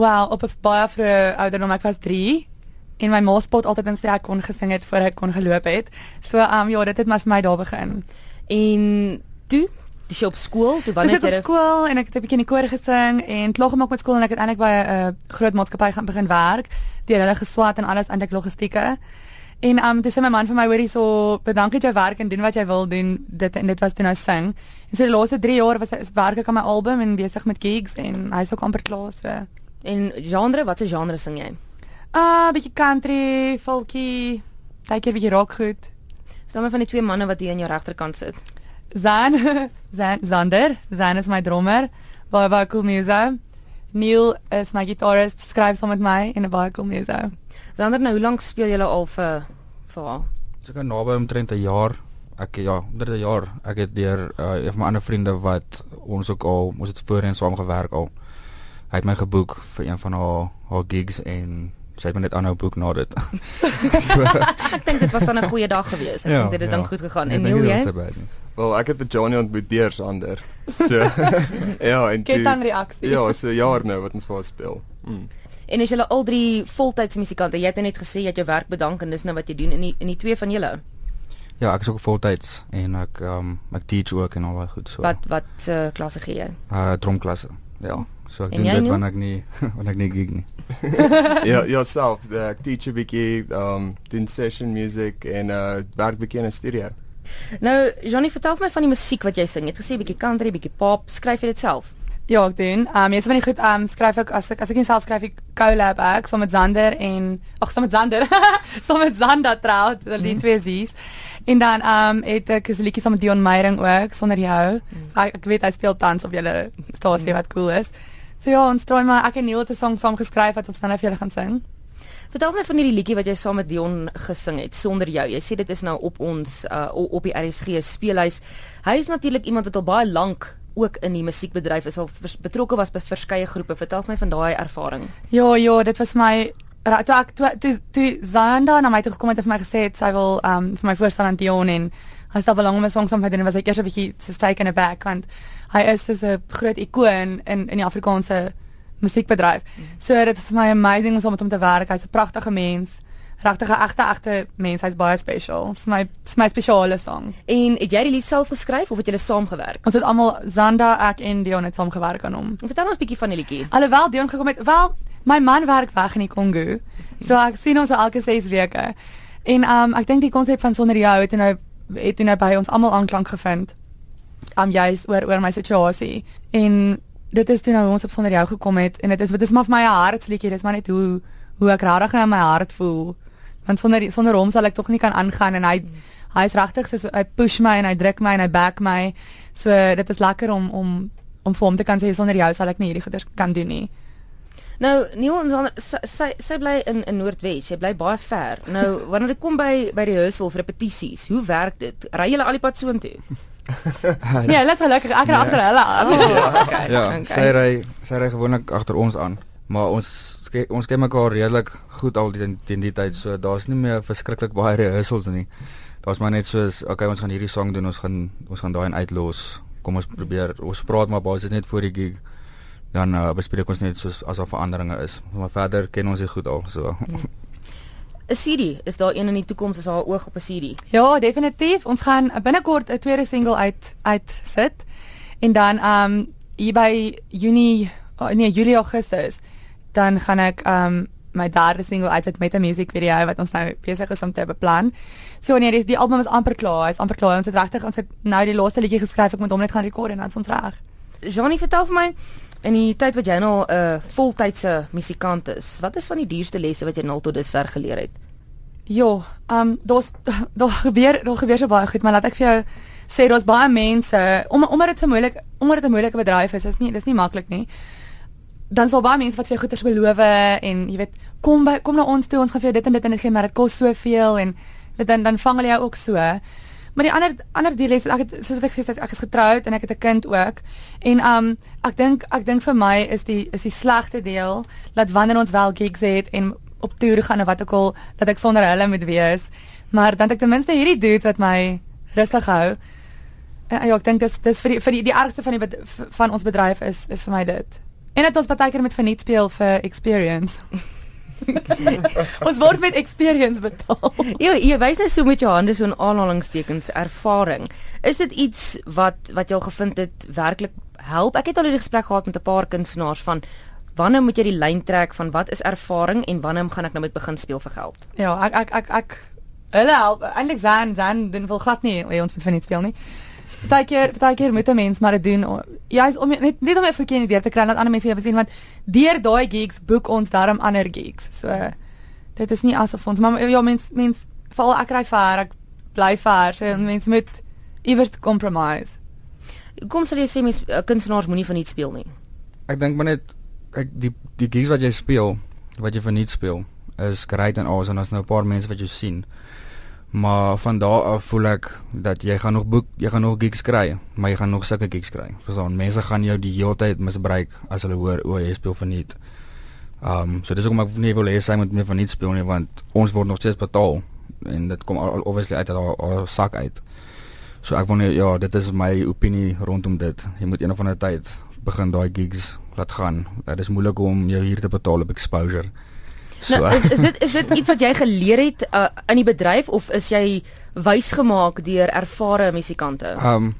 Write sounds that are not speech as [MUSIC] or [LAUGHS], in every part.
Wel, op 'n baie vroeë ouderdom, ek was 3 en my ma spot altyd en sê ek kon gesing het voor ek kon geloop het. So ehm um, ja, dit het maar vir my daar begin. En toe, dis jy op skool, toe Dis wanneer ek op jy skool en ek het 'n bietjie in die koor gesing en klaar gemaak met skool en ek het eintlik by 'n uh, groot maatskappy gaan begin werk. Deur hulle geswat en alles eintlik logistieke. En ehm um, dis my man vir my hoorie so bedank dat jy werk en doen wat jy wil doen. Dit en dit was toe nou sing. En so die laaste 3 jaar was is werk ek aan my album en besig met gigs en hy's ook amper klaar so. En genre, watse genre sing jy? Ah, uh, bietjie country, folky, baie bietjie rock goed. Stel my van die twee manne wat hier aan jou regterkant sit. Zan, [LAUGHS] Zan Zander, Zan is my drummer, baie baie cool music. Neil is my gitarist, skryf saam met my en 'n baie cool music. Sander, nou hoe lank speel julle al vir vir haar? Seker naby omtrent 'n jaar. Ek ja, onder 'n jaar. Ek het deur uh, een van my ander vriende wat ons ook al ons het voorheen saam gewerk al. Hy het my geboek vir een van haar haar gigs en sy het my net aanhou boek na dit. [LAUGHS] so Ek dink dit was dan 'n goeie dag gewees. Ek dink dit het dan goed gegaan. En Neil jy? Wel, ek het vir Johnny ontmoet deur Sander. [LAUGHS] So [LAUGHS] ja, en toe- dan reaksie. Ja, so jaar nou wat ons vir haar speel. Mm. En is julle al drie voltydse musikante? Jy het net gesê jy het jou werk bedank en dis nou wat jy doen in die in die twee van julle. Ja, ek is ook voltyds en ek ehm um, ek teach ook en al daai goed so. Wat wat uh, klasse gee jy? uh drumklasse. Ja. So ek En doen dit wanneer ek nie [LAUGHS] wanneer ek nie gig nie. [LAUGHS] ja, ja, self, ek teach 'n bietjie um doen session music en uh werk bietjie in 'n studio. Nou, Johnny, vertel my van die musiek wat jy sing. Jy het gesê bietjie country, bietjie pop. Skryf jy dit self? Ja, ek doen. Ehm um, meeste van die goed ehm um, skryf ek as ek as ek nie self skryf ek collab ek saam met Zander en ag saam met Zander. [LAUGHS] saam met Zander trout, die mm. twee Z's. En dan ehm um, het ek 'n liedjie saam met Dion Meyering ook sonder jou. Mm. Ek, ek weet hy speel tans op julle stasie mm. wat cool is. So ja, ons draai maar ek en Neil het 'n song saam geskryf wat ons nou vir julle gaan sing. Vertel my van hierdie liedjie wat jy saam met Dion gesing het sonder jou. Jy sê dit is nou op ons uh, op die RSG speelhuis. Hy is natuurlik iemand wat al baie lank ook in die musiekbedryf is al betrokke was by verskeie groepe. Vertel my van daai ervaring. Ja, ja, dit was my toe ek toe toe, toe Zanda na my toe gekom het en vir my gesê het sy wil um, vir my voorstel aan Dion en hy stel belang om 'n song saam met hom was ek eers 'n bietjie so taken aback want hy is so 'n groot ikoon in in die Afrikaanse musiekbedryf. So dit is vir my amazing om saam met hom te werk. Hy's 'n pragtige mens. Regtig 'n egte egte mens. Hy's baie special. Dis my dis my spesiale song. En het jy die lied self geskryf of het julle saam gewerk? Ons het almal Zanda, ek en Dion het saam gewerk aan hom. Vertel ons bietjie van die liedjie. Alhoewel Dion gekom het, wel my man werk weg in die Kongo. So ek sien hom so elke 6 weke. En um ek dink die konsep van sonder jou het nou het toe nou by ons almal aanklank gevind. Um juis oor oor my situasie. En dit is toe nou ons op sonder jou gekom het en dit is dit is maar vir my 'n hartsliedjie, dit is maar net hoe hoe ek regtig nou my hart voel. Want sonder sonder hom sal ek tog nie kan aangaan en hy hy is regtig so hy push my en hy druk my en hy back my. So dit is lekker om om om vir hom te kan sê sonder jou sal ek nie hierdie goeders kan doen nie. Nou, Neil en Sander, sy sy, sy bly in in Noordwes. Sy bly baie ver. Nou, [LAUGHS] wanneer dit kom by by rehearsals, repetisies, hoe werk dit? Ry julle al die pad soontoe? [LAUGHS] Nee, hulle is gelukkig ek ry agter hulle aan. Oh, [LAUGHS] okay. Ja, okay. sy ry sy ry gewoonlik agter ons aan, maar ons ons ken mekaar redelik goed al teen teen die tyd, so daar's nie meer verskriklik baie rehearsals nie. Daar's maar net soos, okay, ons gaan hierdie song doen, ons gaan ons gaan daai en uitlos. Kom ons probeer. Ons praat maar basies net voor die gig. Dan uh, bespreek ons net soos as daar veranderinge is. Maar verder ken ons dit goed al, so. 'n CD, is daar een in die toekoms is haar oog op 'n CD? Ja, definitief. Ons gaan binnekort 'n tweede single uit uit sit. En dan um hier by Junie oh, nee, Julie Augustus dan gaan ek um my derde single uitsit met 'n musiekvideo wat ons nou besig is om te beplan. So nee, die, die album is amper klaar. Hy's amper klaar. Ons het regtig ons het nou die laaste liedjie geskryf. Ek moet hom net gaan rekord en dan is ons reg. Johnny, vertel vir my in die tyd wat jy nou 'n uh, voltydse musikant is, wat is van die duurste lesse wat jy nou tot dusver geleer het? Ja, ehm um, daar's [LAUGHS] daar gebeur daar gebeur so baie goed, maar laat ek vir jou sê daar's baie mense om omdat dit so moeilik omdat dit 'n moeilike bedryf is, is nie dis nie maklik nie. Dan sal baie mense wat vir jou goeders beloof en jy weet kom by kom na ons toe, ons gaan vir jou dit en dit en dit gee, maar dit kos soveel en weet dan dan vang hulle jou ook so. Maar die ander ander deel is ek het soos wat ek gesê het, ek is getroud en ek het 'n kind ook. En um ek dink ek dink vir my is die is die slegte deel dat wanneer ons wel gigs het en op toer gaan of wat ook al dat ek sonder hulle moet wees. Maar dan het ek ten minste hierdie dudes wat my rustig hou. En, ja, ek dink dis dis vir die vir die, die ergste van die van ons bedryf is is vir my dit. En dit ons baie keer met verniet speel vir experience. [LAUGHS] ons word met experience betaal. [LAUGHS] Jy jy wys net so met jou hande so 'n aanhalingstekens ervaring. Is dit iets wat wat jy al gevind het werklik help? Ek het al hierdie gesprek gehad met 'n paar kunstenaars van wanneer moet jy die lyn trek van wat is ervaring en wanneer gaan ek nou met begin speel vir geld? Ja, ek ek ek ek hulle help eintlik Zan Zan doen wil glad nie ons met verniet speel nie. Partykeer, partykeer moet 'n mens maar dit doen. Ja, is om net net om 'n verkeer idee te kry dat ander mense jou sien want deur daai gigs boek ons daarom ander gigs. So dit is nie asof ons maar ja, mens mens val ek kry ver, ek bly ver. So mens moet iewers compromise. Kom sal jy sê mens uh, kunstenaars moenie van iets speel nie. Ek dink maar net kyk die die gigs wat jy speel, wat jy van nie speel, is great en awesome en as nou 'n paar mense wat jou sien. Maar van daar af voel ek dat jy gaan nog boek, jy gaan nog gigs kry, maar jy gaan nog sulke gigs kry. Verstaan, mense gaan jou die hele tyd misbruik as hulle hoor o, jy speel van nie. Um so dis hoekom ek nie wil hê sy moet meer van nie speel nie want ons word nog steeds betaal en dit kom obviously uit haar sak uit. So ek wil net ja, dit is my opinie rondom dit. Jy moet een of ander tyd begin daai gigs laat gaan. Dit is moeilik om jou hier te betaal op exposure. So. Nou, is, is dit is dit iets wat jy geleer het uh, in die bedryf of is jy wys gemaak deur ervare musikante? Um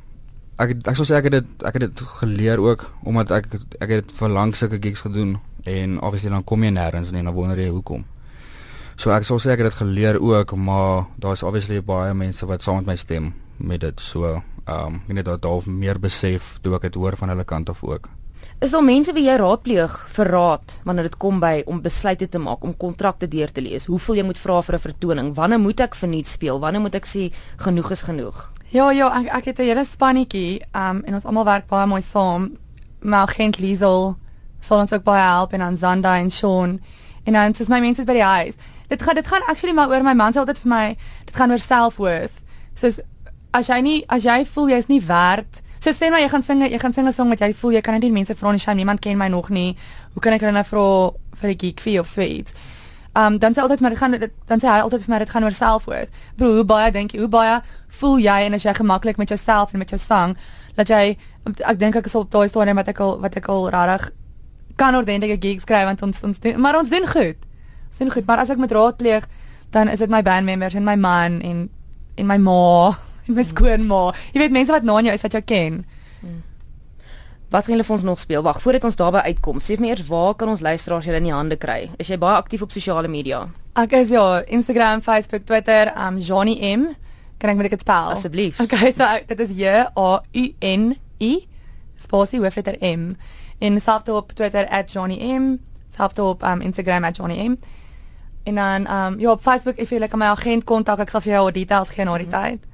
ek ek sou sê ek het dit ek het dit geleer ook omdat ek ek het vir lank sulke gigs gedoen en obviously dan kom jy nêrens en dan wonder jy hoekom. So ek sou sê ek het dit geleer ook, maar daar's obviously baie mense wat saam met my stem met dit. So um ek het dit dalk meer besef toe ek dit hoor van hulle kant af ook. Is daar mense wie jy raadpleeg vir raad wanneer dit kom by om besluite te maak, om kontrakte deur te lees? Hoeveel jy moet vra vir 'n vertoning? Wanneer moet ek verniet speel? Wanneer moet ek sê genoeg is genoeg? Ja, ja, ek ek het 'n hele spannetjie, um en ons almal werk baie mooi saam. My agent Liesel sal ons ook baie help en aan Zanda en Sean. En dan is my mense by die huis. Dit gaan dit gaan actually maar oor my man sê altyd vir my, dit gaan oor self-worth. So as jy nie as jy voel jy's nie werd So sê maar jy gaan sing, jy gaan sing 'n song wat jy voel jy kan net nie mense vra nie, shame, niemand ken my nog nie. Hoe kan ek hulle nou vra vir 'n gig fee of sweet? Um dan sê altyd maar dit gaan dit, dan sê hy altyd vir my dit gaan oor selfwoord. Bro, hoe baie dink jy? Hoe baie voel jy en as jy gemaklik met jouself en met jou sang dat jy ek dink ek is op daai storie met ek al wat ek al regtig kan ordentlike gigs kry want ons ons doen, maar ons doen goed. Ons doen goed, maar as ek met raadpleeg dan is dit my band members en my man en en my ma [LAUGHS] my skoonma. Jy weet mense wat na jou is wat jou ken. Hmm. Wat gaan hulle vir ons nog speel? Wag, voordat ons daarby uitkom, sê vir my eers waar kan ons luisteraars julle in die hande kry? Is jy baie aktief op sosiale media? Ek is ja, Instagram, Facebook, Twitter, um Johnny M. Kan ek met dit spel? Asseblief. [LAUGHS] Okay, so dit is J A U N I spasie hoofletter M. En selfs op Twitter @johnnym, selfs op um Instagram @johnnym. En dan um ja, op Facebook, if jy like my agent kontak, ek sal vir jou al details gee na die -hmm. tyd.